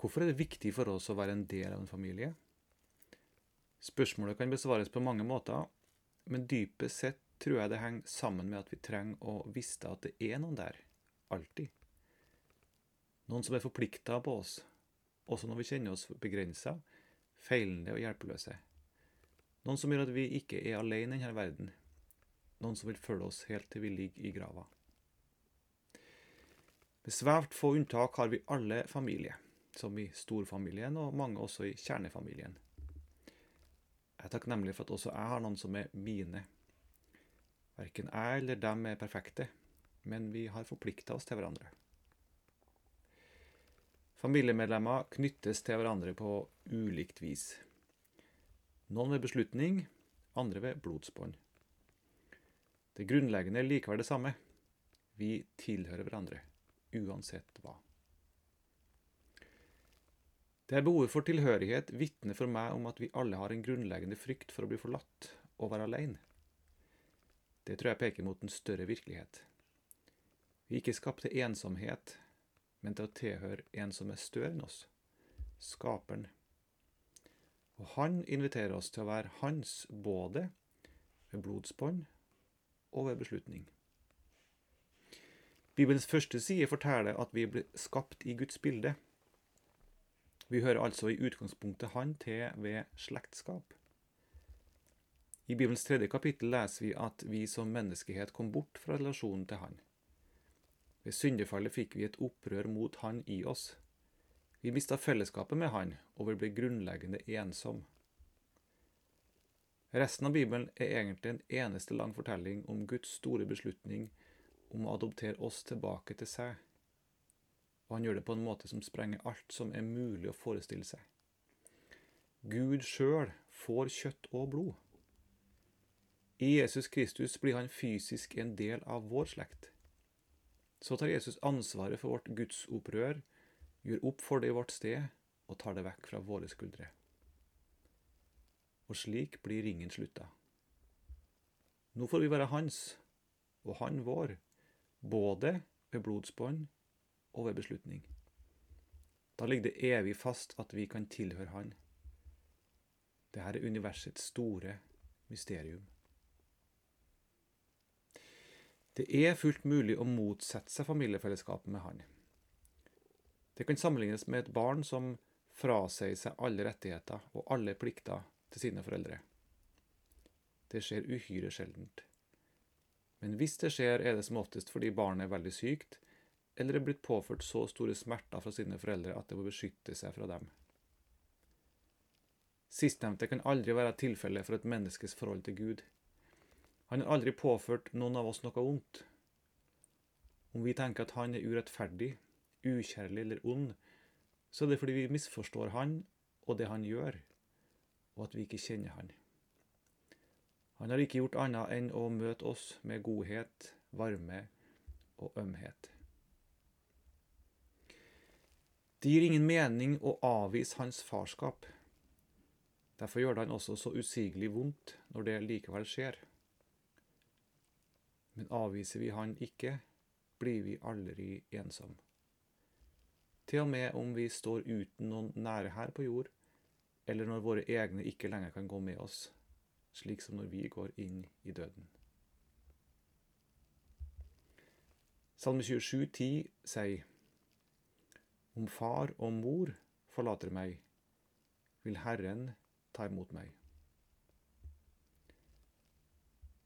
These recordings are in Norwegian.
Hvorfor er det viktig for oss å være en del av en familie? Spørsmålet kan besvares på mange måter, men dypest sett tror jeg det henger sammen med at vi trenger å vite at det er noen der, alltid. Noen som er forplikta på oss, også når vi kjenner oss begrensa, feilende og hjelpeløse. Noen som gjør at vi ikke er alene i denne verden. Noen som vil følge oss helt til vi ligger i grava. Med svært få unntak har vi alle familie, som i storfamilien og mange også i kjernefamilien. Jeg er takknemlig for at også jeg har noen som er mine. Verken jeg eller dem er perfekte, men vi har forplikta oss til hverandre. Familiemedlemmer knyttes til hverandre på ulikt vis. Noen ved beslutning, andre ved blodsbånd. Det grunnleggende er likevel det samme. Vi tilhører hverandre, uansett hva. Det er behovet for tilhørighet vitner for meg om at vi alle har en grunnleggende frykt for å bli forlatt og være alene. Det tror jeg peker mot en større virkelighet. Vi er ikke skapt til ensomhet, men til å tilhøre en som er større enn oss, Skaperen. Og han inviterer oss til å være hans både ved blodsbånd og ved beslutning. Bibelens første side forteller at vi blir skapt i Guds bilde. Vi hører altså i utgangspunktet han til ved slektskap. I Bibelens tredje kapittel leser vi at vi som menneskehet kom bort fra relasjonen til han. Ved syndefallet fikk vi et opprør mot han i oss. Vi mista fellesskapet med han, og vi ble grunnleggende ensom. Resten av Bibelen er egentlig en eneste lang fortelling om Guds store beslutning om å adoptere oss tilbake til seg og han gjør det på en måte som sprenger alt som er mulig å forestille seg. Gud sjøl får kjøtt og blod. I Jesus Kristus blir han fysisk en del av vår slekt. Så tar Jesus ansvaret for vårt gudsopprør, gjør opp for det i vårt sted og tar det vekk fra våre skuldre. Og slik blir ringen slutta. Nå får vi være hans, og han vår, både ved blodsbånd og ved beslutning. Da ligger det evig fast at vi kan tilhøre Han. Dette er universets store mysterium. Det er fullt mulig å motsette seg familiefellesskapet med Han. Det kan sammenlignes med et barn som frasier seg alle rettigheter og alle plikter til sine foreldre. Det skjer uhyre sjeldent. Men hvis det skjer, er det som oftest fordi barnet er veldig sykt, eller er blitt påført så store smerter fra sine foreldre at det må beskytte seg fra dem. Sistnevnte kan aldri være tilfellet for et menneskes forhold til Gud. Han har aldri påført noen av oss noe vondt. Om vi tenker at han er urettferdig, ukjærlig eller ond, så er det fordi vi misforstår han og det han gjør, og at vi ikke kjenner han. Han har ikke gjort annet enn å møte oss med godhet, varme og ømhet. Det gir ingen mening å avvise hans farskap. Derfor gjør det han også så usigelig vondt når det likevel skjer. Men avviser vi han ikke, blir vi aldri ensomme. Til og med om vi står uten noen nære her på jord, eller når våre egne ikke lenger kan gå med oss, slik som når vi går inn i døden. Salme 27, 10 sier om far og mor forlater meg, vil Herren ta imot meg.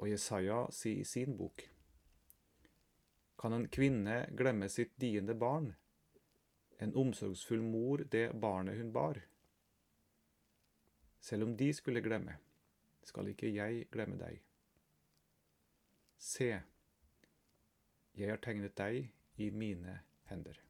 Og Jesaja sier i sin bok Kan en kvinne glemme sitt diende barn, en omsorgsfull mor det barnet hun bar? Selv om de skulle glemme, skal ikke jeg glemme deg. Se, jeg har tegnet deg i mine hender.